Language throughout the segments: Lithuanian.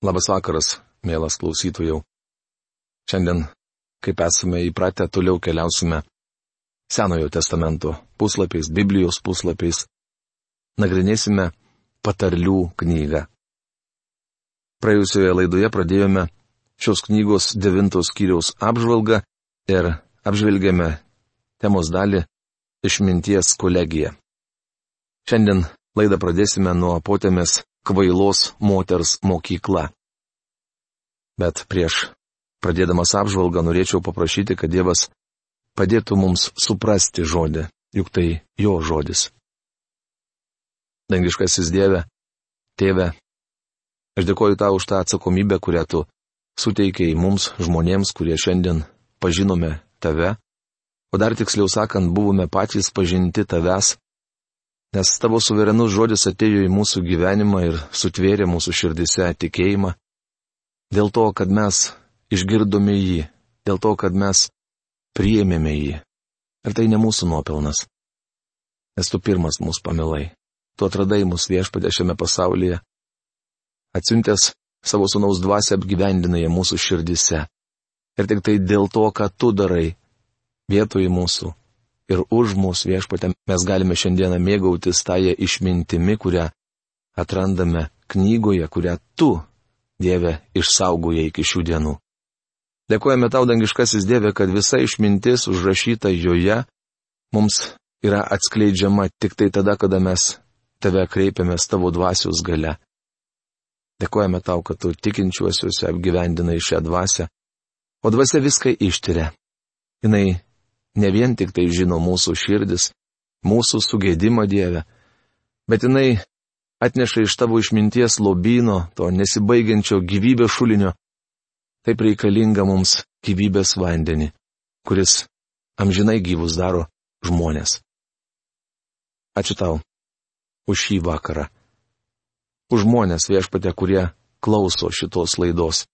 Labas vakaras, mielas klausytojų. Šiandien, kaip esame įpratę, toliau keliausime Senojo testamento puslapiais, Biblijos puslapiais. Nagrinėsime patarlių knygą. Praėjusioje laidoje pradėjome šios knygos devintos skyriaus apžvalgą ir apžvelgėme temos dalį išminties kolegiją. Šiandien laidą pradėsime nuo potėmės kvailos moters mokykla. Bet prieš pradėdamas apžvalgą norėčiau paprašyti, kad Dievas padėtų mums suprasti žodį, juk tai jo žodis. Dangiškasis Dieve, Tėve, aš dėkoju tau už tą atsakomybę, kurią tu suteikėjai mums žmonėms, kurie šiandien pažinome tave, o dar tiksliau sakant, buvome patys pažinti tavęs nes tavo suverenus žodis atėjo į mūsų gyvenimą ir sutvėrė mūsų širdise tikėjimą, dėl to, kad mes išgirdome jį, dėl to, kad mes priėmėme jį. Ir tai ne mūsų nuopelnas. Nes tu pirmas mūsų pamilai, tu atradai mus viešpatė šiame pasaulyje, atsiuntęs savo sunaus dvasę apgyvendinai mūsų širdise. Ir tik tai dėl to, ką tu darai, vietoj mūsų, ir už mūsų viešpatę mes galime šiandieną mėgautis tąją išmintimi, kurią atrandame knygoje, kurią tu, Dieve, išsaugojai iki šių dienų. Dėkojame tau, dangiškasis Dieve, kad visa išmintis užrašyta joje mums yra atskleidžiama tik tai tada, kada mes tave kreipiamės tavo dvasios gale. Dėkojame tau, kad tu tikinčiuosiuose apgyvendinai šią dvasę, o dvasia viską ištiria. Jis ne vien tik tai žino mūsų širdis, mūsų sugėdimą Dievę, bet jinai atneša iš tavo išminties lobino, to nesibaigiančio gyvybės šulinio, taip reikalinga mums gyvybės vandenį, kuris amžinai gyvus daro žmonės. Ačiū tau už šį vakarą. Už žmonės viešpatė, kurie klauso šitos laidos.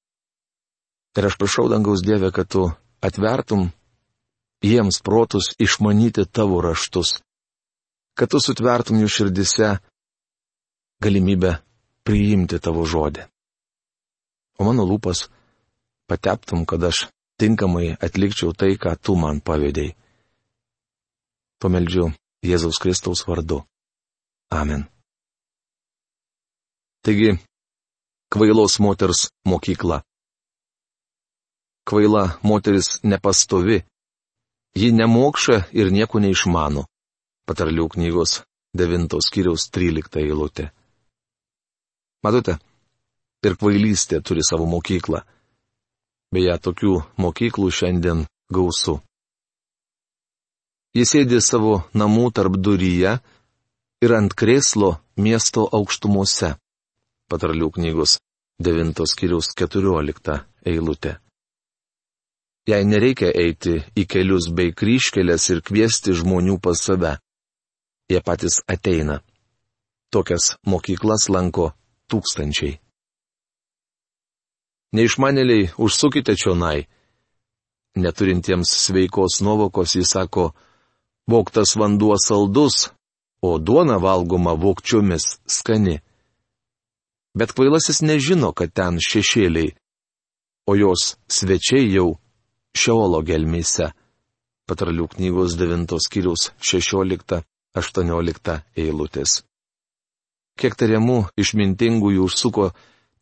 Ir aš prašau dangaus Dievę, kad tu atvertum jiems protus išmanyti tavo raštus, kad tu sutvertum jų širdise galimybę priimti tavo žodį. O mano lūpas pateptum, kad aš tinkamai atlikčiau tai, ką tu man pavėdėjai. Pameldžiu Jėzaus Kristaus vardu. Amen. Taigi, kvailos moters mokykla. Kvaila moteris nepastovi, Ji nemokša ir nieko neišmano. Patarlių knygos 9 skyriaus 13 eilutė. Matote, ir kvailystė turi savo mokyklą. Beje, tokių mokyklų šiandien gausu. Jis sėdi savo namų tarp duryje ir ant krėslo miesto aukštumose. Patarlių knygos 9 skyriaus 14 eilutė. Jei nereikia eiti į kelius bei kryškelės ir kviesti žmonių pas save. Jie patys ateina. Tokias mokyklas lanko tūkstančiai. Neišmanėliai užsukite čionai. Neturintiems sveikos nuovokos jis sako, voktas vanduo saldus, o duona valgoma vokčiomis skani. Bet kvailasis nežino, kad ten šešėliai, o jos svečiai jau Šeolo gelmėse. Patralių knygos 9 skyriaus 16-18 eilutės. Kiek tariamų išmintingųjų užsuko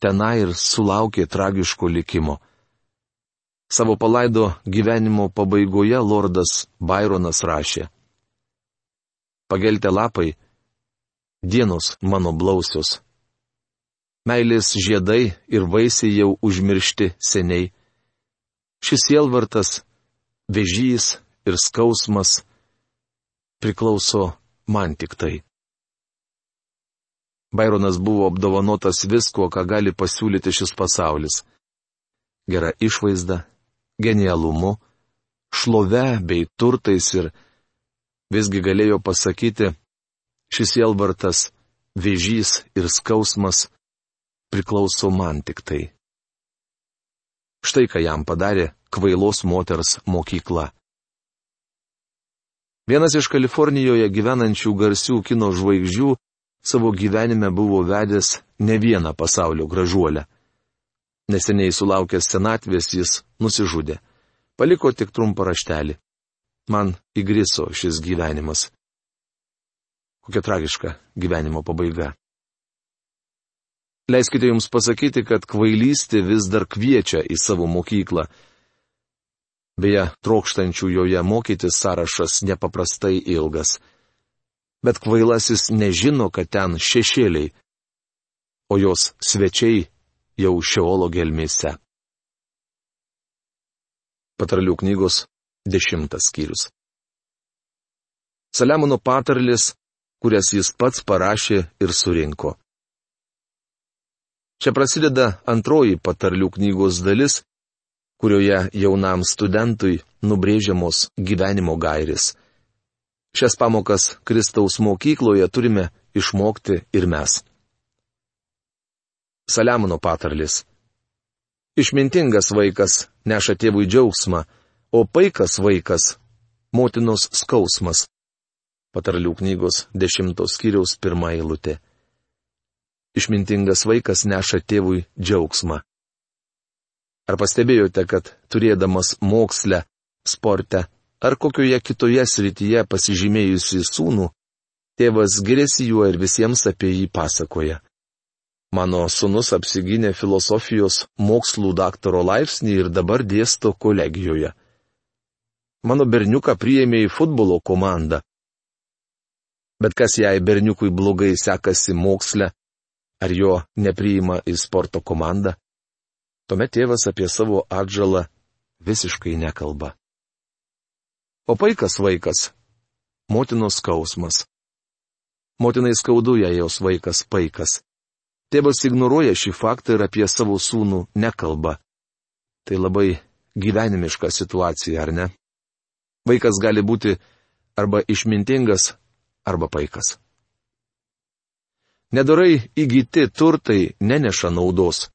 tenai ir sulaukė tragiško likimo. Savo palaido gyvenimo pabaigoje lordas Byronas rašė. Pageltė lapai, dienos mano blausios. Meilės žiedai ir vaisiai jau užmiršti seniai Šis sielvartas, vežys ir skausmas priklauso man tik tai. Baironas buvo apdovanotas visko, ką gali pasiūlyti šis pasaulis. Gera išvaizda, genialumu, šlove bei turtais ir visgi galėjo pasakyti, šis jelvartas, vėžys ir skausmas priklauso man tik tai. Štai ką jam padarė kvailos moters mokykla. Vienas iš Kalifornijoje gyvenančių garsių kino žvaigždžių savo gyvenime buvo vedęs ne vieną pasaulio gražuolę. Neseniai sulaukęs senatvės jis nusižudė. Paliko tik trumpą raštelį. Man įgriso šis gyvenimas. Kokia tragiška gyvenimo pabaiga. Leiskite jums pasakyti, kad kvailystė vis dar kviečia į savo mokyklą. Beje, trokštančių joje mokytis sąrašas nepaprastai ilgas. Bet kvailasis nežino, kad ten šešėliai, o jos svečiai jau šiolo gelmėse. Patarlių knygos dešimtas skyrius. Saliamono patarlis, kurias jis pats parašė ir surinko. Čia prasideda antroji patarlių knygos dalis, kurioje jaunam studentui nubrėžiamos gyvenimo gairis. Šias pamokas Kristaus mokykloje turime išmokti ir mes. Saliamono patarlis. Išmintingas vaikas neša tėvui džiaugsmą, o paikas vaikas - motinos skausmas. Patarlių knygos dešimtos skyriaus pirmą eilutę. Išmintingas vaikas neša tėvui džiaugsmą. Ar pastebėjote, kad turėdamas mokslę, sporte ar kokioje kitoje srityje pasižymėjusi sūnų, tėvas giriasi juo ir visiems apie jį pasakoja. Mano sunus apsigynė filosofijos mokslų daktaro laipsnį ir dabar dėsto kolegijoje. Mano berniuką priėmė į futbolo komandą. Bet kas jei berniukui blogai sekasi moksle, ar jo nepriima į sporto komandą, tuomet tėvas apie savo atžalą visiškai nekalba. O vaikas vaikas - motinos skausmas. Motinai skaudu, jei jos vaikas paikas. Tėvas ignoruoja šį faktą ir apie savo sūnų nekalba. Tai labai gyvenimiška situacija, ar ne? Vaikas gali būti arba išmintingas, arba paikas. Nedarai įgyti turtai neneša naudos,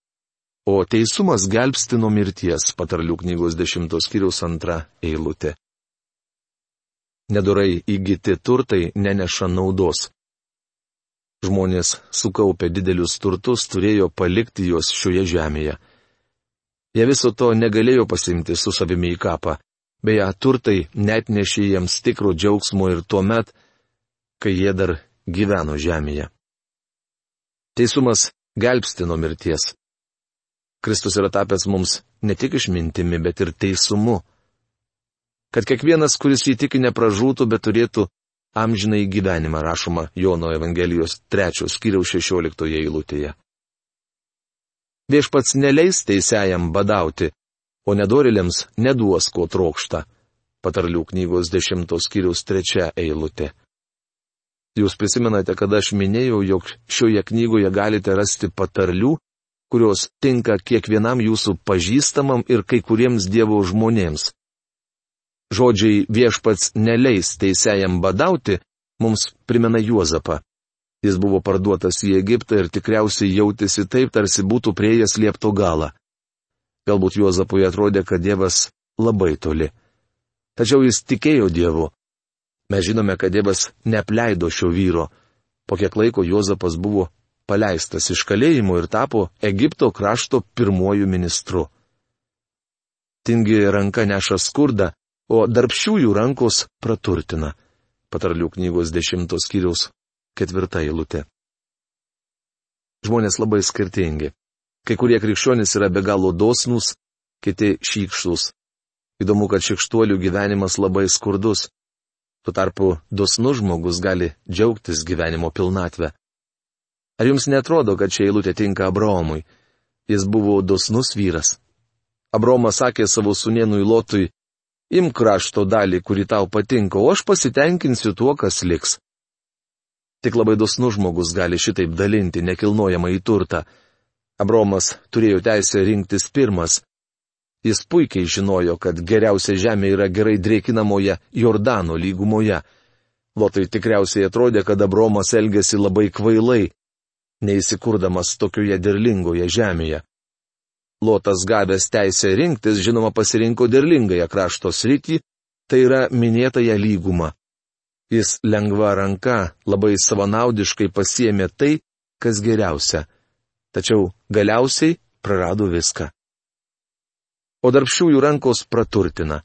o teisumas gelbsti nuo mirties, patarlių knygos 10 skyriaus antra eilutė. Nedarai įgyti turtai neneša naudos. Žmonės, sukaupę didelius turtus, turėjo palikti juos šioje žemėje. Jie viso to negalėjo pasimti su savimi į kapą. Beje, turtai net nešė jiems tikro džiaugsmo ir tuo met, kai jie dar gyveno žemėje. Teisumas gelbsti nuo mirties. Kristus yra tapęs mums ne tik išmintimi, bet ir teisumu. Kad kiekvienas, kuris įtiki, nepražūtų, bet turėtų amžinai gyvenimą rašoma Jono Evangelijos 3 skyriaus 16 eilutėje. Viešpats neleis teisėjam badauti, o nedoriliams neduos ko trokšta. Patarlių knygos 10 skyriaus 3 eilutė. Jūs prisimenate, kad aš minėjau, jog šioje knygoje galite rasti patarlių, kurios tinka kiekvienam jūsų pažįstamam ir kai kuriems Dievo žmonėms. Žodžiai viešpats neleis teisėjam badauti, mums primena Juozapą. Jis buvo parduotas į Egiptą ir tikriausiai jautėsi taip, tarsi būtų prieėjęs liepto galą. Galbūt Juozapui atrodė, kad Dievas labai toli. Tačiau jis tikėjo Dievu. Mes žinome, kad Dievas neapleido šio vyro. Po kiek laiko Juozapas buvo paleistas iš kalėjimo ir tapo Egipto krašto pirmuoju ministru. Tingi ranka neša skurdą, o darbščiųjų rankos praturtina. Patarlių knygos dešimtos skyriaus ketvirta eilutė. Žmonės labai skirtingi. Kai kurie krikščionys yra be galo dosnus, kiti šykštus. Įdomu, kad šikštuolių gyvenimas labai skurdus. Tuo tarpu dosnus žmogus gali džiaugtis gyvenimo pilnatvę. Ar jums netrodo, kad čia eilutė tinka Abraomui? Jis buvo dosnus vyras. Abromas sakė savo sunienui Lotui, Im krašto dalį, kuri tau patinka, o aš pasitenkinsiu tuo, kas liks. Tik labai dosnus žmogus gali šitaip dalinti nekilnojamą į turtą. Abromas turėjo teisę rinktis pirmas. Jis puikiai žinojo, kad geriausia žemė yra gerai drėkinamoje Jordano lygumoje. Lotui tikriausiai atrodė, kad Abromas elgėsi labai kvailai, neįsikurdamas tokioje derlingoje žemėje. Lotas gavęs teisę rinktis, žinoma, pasirinko derlingąją krašto sritį, tai yra minėtąją lygumą. Jis lengva ranka labai savanaudiškai pasiemė tai, kas geriausia. Tačiau galiausiai prarado viską. O darbščiųjų rankos praturtina.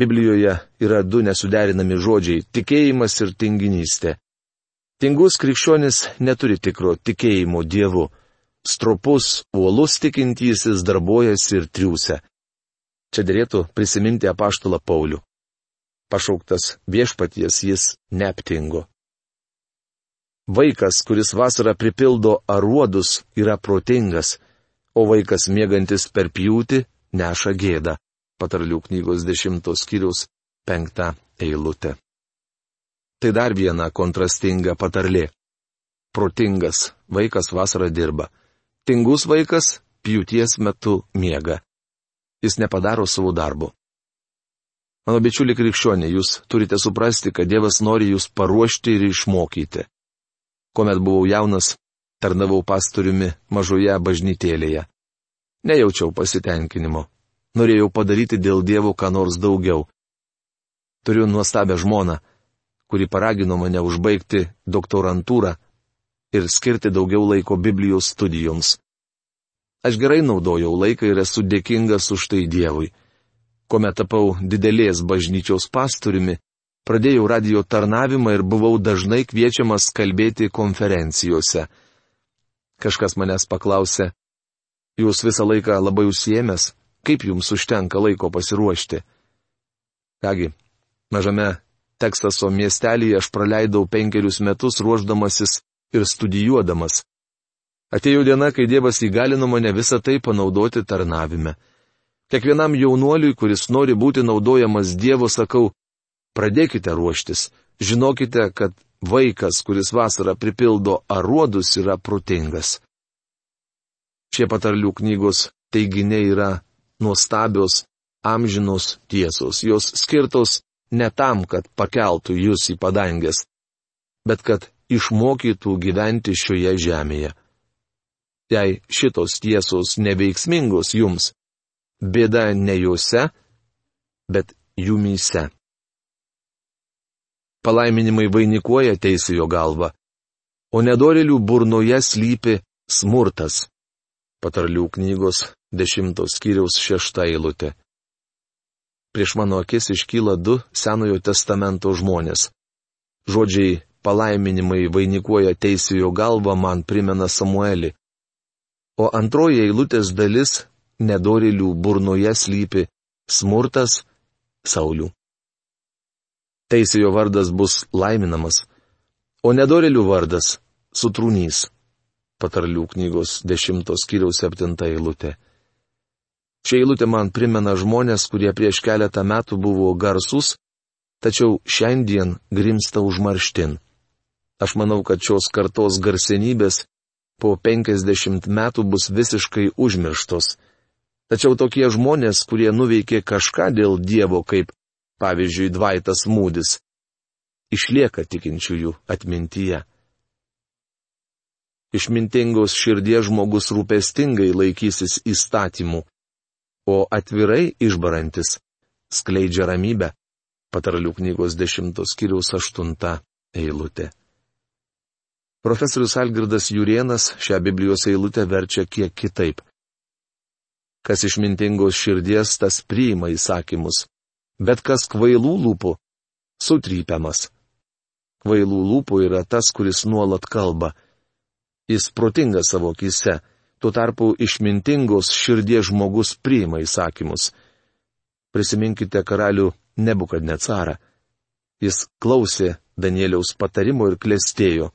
Biblijoje yra du nesuderinami žodžiai - tikėjimas ir tinginystė. Tingus krikščionis neturi tikro tikėjimo Dievu. Stropus, uolus tikintysis darbojasi ir triūsia. Čia dėlėtų prisiminti apaštalą Paulių. Pašauktas viešpaties jis neaptingo. Vaikas, kuris vasarą pripildo aruodus, yra protingas, o vaikas mėgantis per pjūtį neša gėdą. Patarlių knygos dešimtos skyrius penktą eilutę. Tai dar viena kontrastinga patarlė. Protingas vaikas vasarą dirba. Tingus vaikas pjūties metu miega. Jis nepadaro savo darbo. Mano bičiuli krikščionė, jūs turite suprasti, kad Dievas nori jūs paruošti ir išmokyti. Kuomet buvau jaunas, tarnavau pastoriumi mažoje bažnytėlėje. Nejaučiau pasitenkinimo. Norėjau padaryti dėl dievų ką nors daugiau. Turiu nuostabią žmoną, kuri paragino mane užbaigti doktorantūrą ir skirti daugiau laiko Biblijos studijoms. Aš gerai naudojau laiką ir esu dėkingas už tai Dievui. Kuomet tapau didelės bažnyčios pastoriumi, pradėjau radio tarnavimą ir buvau dažnai kviečiamas kalbėti konferencijose. Kažkas manęs paklausė, jūs visą laiką labai užsiemęs, kaip jums užtenka laiko pasiruošti? Kągi, mažame Teksaso miestelėje aš praleidau penkerius metus ruoždamasis ir studijuodamas. Atėjo diena, kai Dievas įgalino mane visą tai panaudoti tarnavime. Kiekvienam jaunuoliui, kuris nori būti naudojamas Dievo, sakau, Pradėkite ruoštis. Žinokite, kad vaikas, kuris vasarą pripildo aruodus, yra protingas. Šie patarlių knygos teiginiai yra nuostabios, amžinos tiesos. Jos skirtos ne tam, kad pakeltų jūs į padangės, bet kad išmokytų gyventi šioje žemėje. Jei šitos tiesos neveiksmingos jums, bėda ne juose, bet jumyse. Palaiminimai vainikuoja teisėjo galvą, o nedorelių burnoje slypi smurtas. Patarlių knygos dešimtos skyriaus šešta eilutė. Prieš mano akis iškyla du Senojo testamento žmonės. Žodžiai palaiminimai vainikuoja teisėjo galvą man primena Samuelį. O antroji eilutės dalis nedorilių burnoje slypi smurtas Saulių teisėjo vardas bus laiminamas, o nedorelių vardas - sutrūnys. Patarlių knygos 10 skyriaus 7 eilutė. Šia eilutė man primena žmonės, kurie prieš keletą metų buvo garsus, tačiau šiandien grimsta užmarštin. Aš manau, kad šios kartos garsenybės po 50 metų bus visiškai užmirštos. Tačiau tokie žmonės, kurie nuveikė kažką dėl Dievo kaip pavyzdžiui, Dvaitas Mūdis, išlieka tikinčiųjų atmintyje. Išmintingos širdies žmogus rūpestingai laikysis įstatymų, o atvirai išbarantis skleidžia ramybę. Patarlių knygos 10 skyriaus 8 eilutė. Profesorius Algirdas Jurienas šią Biblijos eilutę verčia kiek kitaip. Kas išmintingos širdies, tas priima įsakymus, bet kas kvailų lūpų - sutrypiamas. Kvailų lūpų yra tas, kuris nuolat kalba. Jis protingas savo kise, tuo tarpu išmintingos širdies žmogus priima įsakymus. Prisiminkite karalių Nebukadnecarą. Jis klausė Danieliaus patarimo ir klestėjo.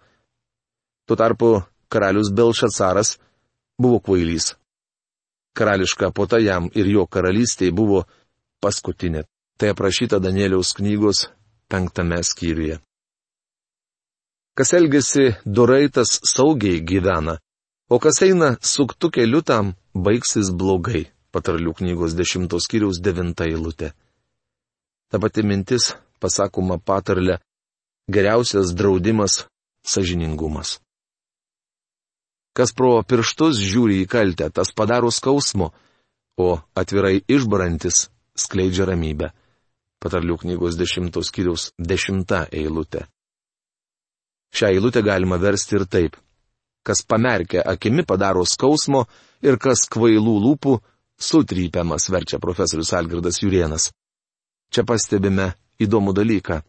Tuo tarpu karalius Belšacaras buvo kvailys. Karališka pota jam ir jo karalystėje buvo paskutinė. Tai aprašyta Danieliaus knygos penktame skyriuje. Kas elgesi doraitas saugiai gyvena, o kas eina suktų keliu tam baigsis blogai. Patarlių knygos dešimtos skyriaus devinta eilutė. Ta pati mintis, pasakoma patarlė, geriausias draudimas - sažiningumas. Kas pro pirštus žiūri į kaltę, tas padaro skausmo, o atvirai išbarantis skleidžia ramybę. Patarlių knygos 10 skyriaus 10 eilutė. Šią eilutę galima versti ir taip. Kas pamerkia akimi padaro skausmo ir kas kvailų lūpų sutrypiamas, verčia profesorius Algirdas Jurienas. Čia pastebime įdomų dalyką.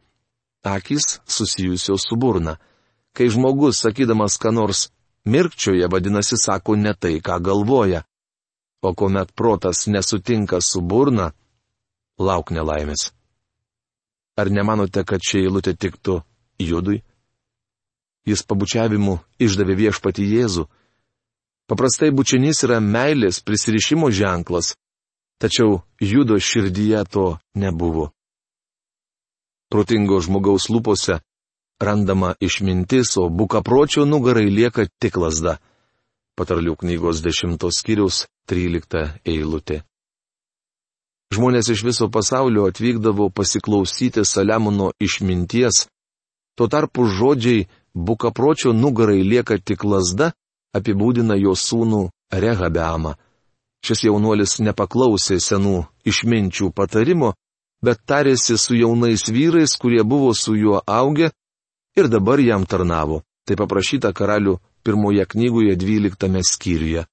Akis susijusios su burna. Kai žmogus, sakydamas, ką nors mirkčioje, vadinasi, sako ne tai, ką galvoja. O kuomet protas nesutinka su burna, lauk nelaimės. Ar nemanote, kad ši eilutė tiktų judui? Jis pabučiavimu išdavė viešpati Jėzų. Paprastai bučinys yra meilės prisirišimo ženklas, tačiau judo širdyje to nebuvo. Protingo žmogaus lūpose randama išmintis, o bukapročio nugarai lieka tik lasda. Patarlių knygos 10 skyriaus 13 eilutė. Žmonės iš viso pasaulio atvykdavo pasiklausyti Saliamono išminties, tuo tarpu žodžiai bukapročio nugarai lieka tik lasda apibūdina jo sūnų Rehabeamą. Šis jaunuolis nepaklausė senų išminčių patarimo, bet tarėsi su jaunais vyrais, kurie buvo su juo augę ir dabar jam tarnavo. Tai paprašyta karalių pirmoje knygoje dvyliktame skyriuje.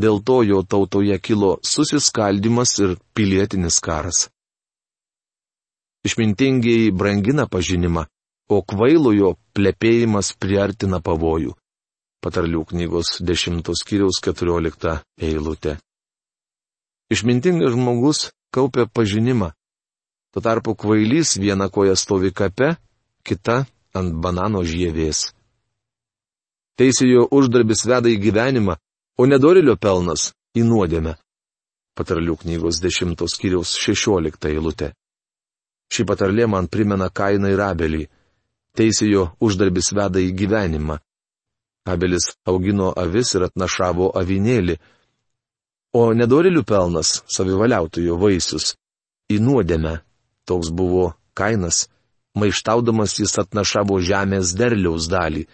Dėl to jo tautoje kilo susiskaldimas ir pilietinis karas. Išmintingieji brangina pažinimą, o kvailojo plepėjimas priartina pavojų. Patarlių knygos 10 skyriaus 14 eilutė. Išmintingas žmogus kaupia pažinimą. Tuo tarpu kvailys viena koja stovi kape, kita ant banano žievės. Teisėjo uždarbis veda į gyvenimą, o nedorilio pelnas į nuodėmę. Patarlių knygos 10 skyriaus 16 eilutė. Ši patarlė man primena kainą ir abelį. Teisėjo uždarbis veda į gyvenimą. Abelis augino avis ir atnašavo avinėlį, o nedorilių pelnas savivaliautojo vaisius į nuodėmę. Toks buvo kainas maištaudamas jis atnašavo žemės derliaus dalį.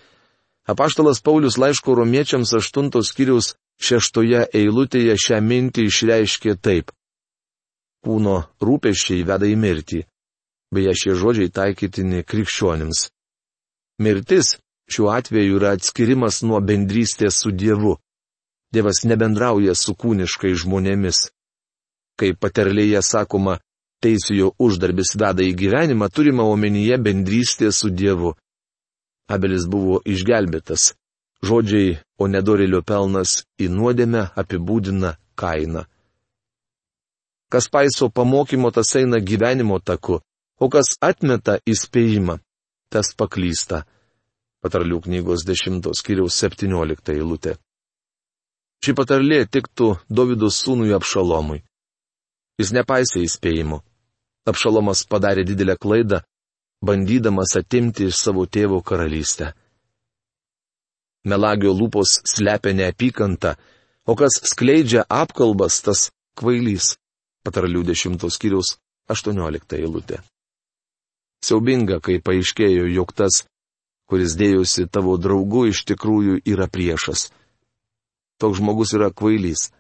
Apaštalas Paulius laiško romiečiams aštuntos skyriaus šeštoje eilutėje šią mintį išreiškė taip. Kūno rūpeščiai veda į mirtį. Beje, šie žodžiai taikytini krikščionims. Mirtis šiuo atveju yra atskirimas nuo bendrystės su Dievu. Dievas nebendrauja su kūniškai žmonėmis. Kaip paterlėje sakoma, teisėjo uždarbis veda į gyvenimą, turima omenyje bendrystė su Dievu. Abelis buvo išgelbėtas. Žodžiai, o nedorėlio pelnas į nuodėmę apibūdina kainą. Kas paiso pamokymo, tas eina gyvenimo taku, o kas atmeta įspėjimą, tas paklysta. Patarlių knygos 10 skyriaus 17 eilutė. Ši patarlė tiktų Davido sūnui apšalomui. Jis nepaisė įspėjimo. Apšalomas padarė didelę klaidą, bandydamas atimti iš savo tėvo karalystę. Melagio lūpos slepia neapykantą, o kas skleidžia apkalbas, tas kvailys. Patarlių dešimtos skyriaus 18 eilutė. Siaubinga, kai paaiškėjo, jog tas, kuris dėjosi tavo draugu, iš tikrųjų yra priešas. Toks žmogus yra kvailys.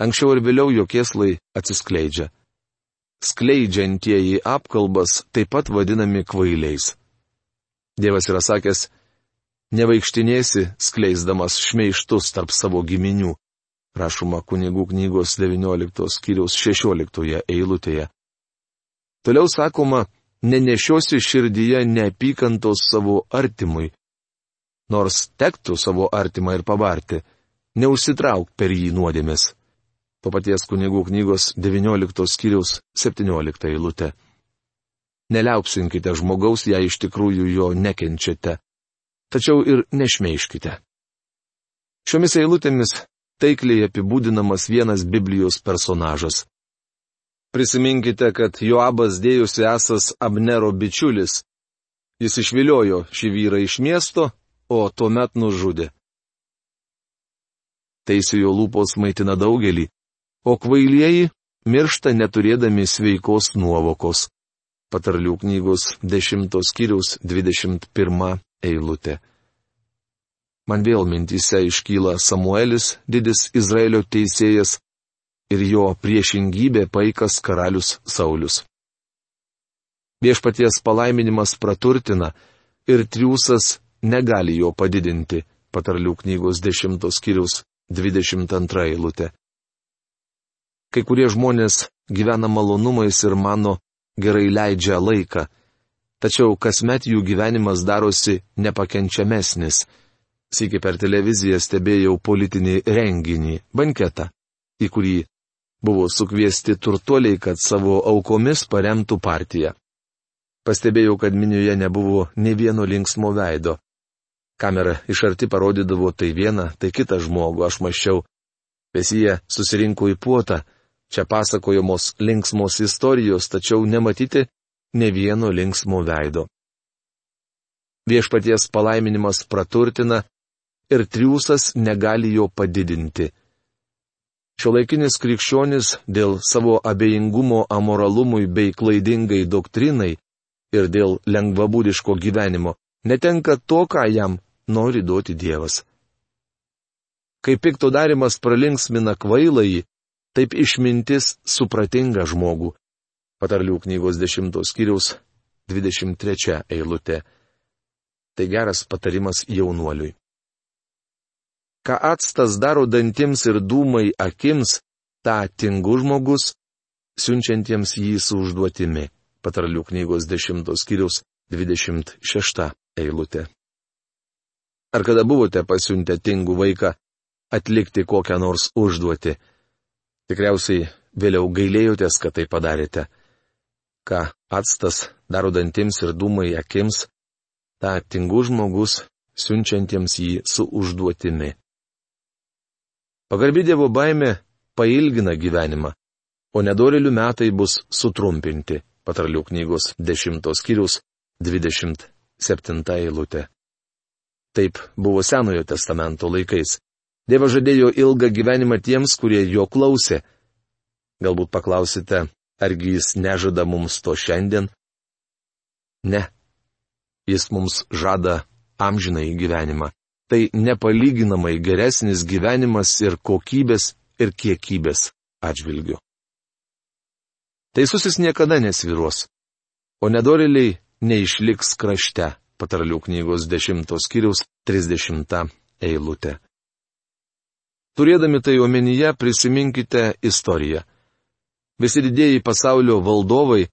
Anksčiau ir vėliau jo kieslai atsiskleidžia skleidžiantieji apkalbas taip pat vadinami kvailiais. Dievas yra sakęs, nevaikštinėsi skleisdamas šmeištus tarp savo giminių, rašoma kunigų knygos 19 skyriaus 16 eilutėje. Toliau sakoma, nenešiosi širdyje neapykantos savo artimui. Nors tektų savo artimą ir pavarti, neužsitrauk per jį nuodėmės. To paties kunigų knygos 19 skyriaus 17 eilutė. Neliaupsinkite žmogaus, jei iš tikrųjų jo nekenčiate. Tačiau ir nešmeiškite. Šiomis eilutėmis taikliai apibūdinamas vienas Biblijos personažas. Prisiminkite, kad Joabas dėjusi esas Abnero bičiulis. Jis išviliojo šį vyrą iš miesto, o tuomet nužudė. Teisėjo lūpos maitina daugelį, o kvailieji miršta neturėdami sveikos nuovokos. Patarlių knygos 10 skyriaus 21 eilutė. Man vėl mintise iškyla Samuelis, didis Izraelio teisėjas, ir jo priešingybė paikas karalius Saulis. Viešpaties palaiminimas praturtina ir triūsas negali jo padidinti, patarlių knygos 10 skyriaus 22 eilutė. Kai kurie žmonės gyvena malonumais ir mano gerai leidžia laiką, tačiau kasmet jų gyvenimas darosi nepakenčiamesnis. Sėki per televiziją stebėjau politinį renginį, banketą, į kurį buvo sukviesti turtuoliai, kad savo aukomis paremtų partiją. Pastebėjau, kad minioje nebuvo ne vieno linksmo veido. Kamera iš arti parodydavo tai vieną, tai kitą žmogų, aš maščiau. Pesyje susirinko į puotą, čia pasakojamos linksmos istorijos, tačiau nematyti ne vieno linksmo veido. Viešpaties palaiminimas praturtina ir triūsas negali jo padidinti. Šiuolaikinis krikščionis dėl savo abejingumo amoralumui bei klaidingai doktrinai ir dėl lengvabūdiško gyvenimo netenka to, ką jam nori duoti Dievas. Kai pikto darimas pralinksmina kvailai, taip išmintis supratinga žmogų. Patarlių knygos 10 skyriaus 23 eilutė. Tai geras patarimas jaunuoliui ką atstas daro dantims ir dūmai akims, tą tingu žmogus, siunčiantiems jį su užduotimi. Patarlių knygos 10 skyrius 26 eilutė. Ar kada buvote pasiuntę tingų vaiką atlikti kokią nors užduotį? Tikriausiai vėliau gailėjotės, kad tai padarėte. Ką atstas daro dantims ir dūmai akims, tą tingų žmogus, siunčiantiems jį su užduotimi. Pagarbi Dievo baime pailgina gyvenimą, o nedorelių metai bus sutrumpinti. Patarlių knygos 10 skyrius 27 eilutė. Taip buvo Senojo testamento laikais. Dievas žadėjo ilgą gyvenimą tiems, kurie jo klausė. Galbūt paklausite, argi jis nežada mums to šiandien? Ne. Jis mums žada amžinai gyvenimą tai nepalyginamai geresnis gyvenimas ir kokybės ir kiekybės atžvilgiu. Teisusis niekada nesviruos, o nedoriliai neišliks krašte, patarlių knygos 10 skyriaus 30 eilutė. Turėdami tai omenyje prisiminkite istoriją. Visi didėjai pasaulio valdovai,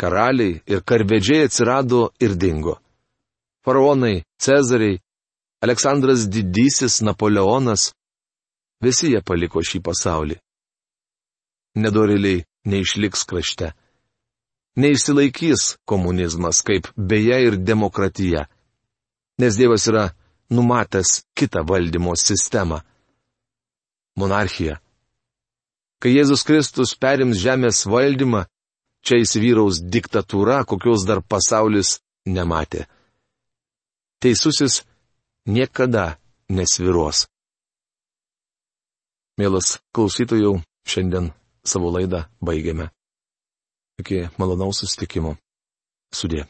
karaliai ir karvedžiai atsirado ir dingo. Faraonai, Cezariai, Aleksandras Didysis, Napoleonas - visi jie paliko šį pasaulį. Nedoriliai neišliks krašte. Neišsilaikys komunizmas, kaip beje ir demokratija. Nes Dievas yra numatęs kitą valdymo sistemą - monarchiją. Kai Jėzus Kristus perims žemės valdymą, čia įsivyraus diktatūra, kokios dar pasaulis nematė. Teisusis niekada nesviruos. Mielas klausytojų, šiandien savo laidą baigiame. Iki malonaus susitikimo. Sudė.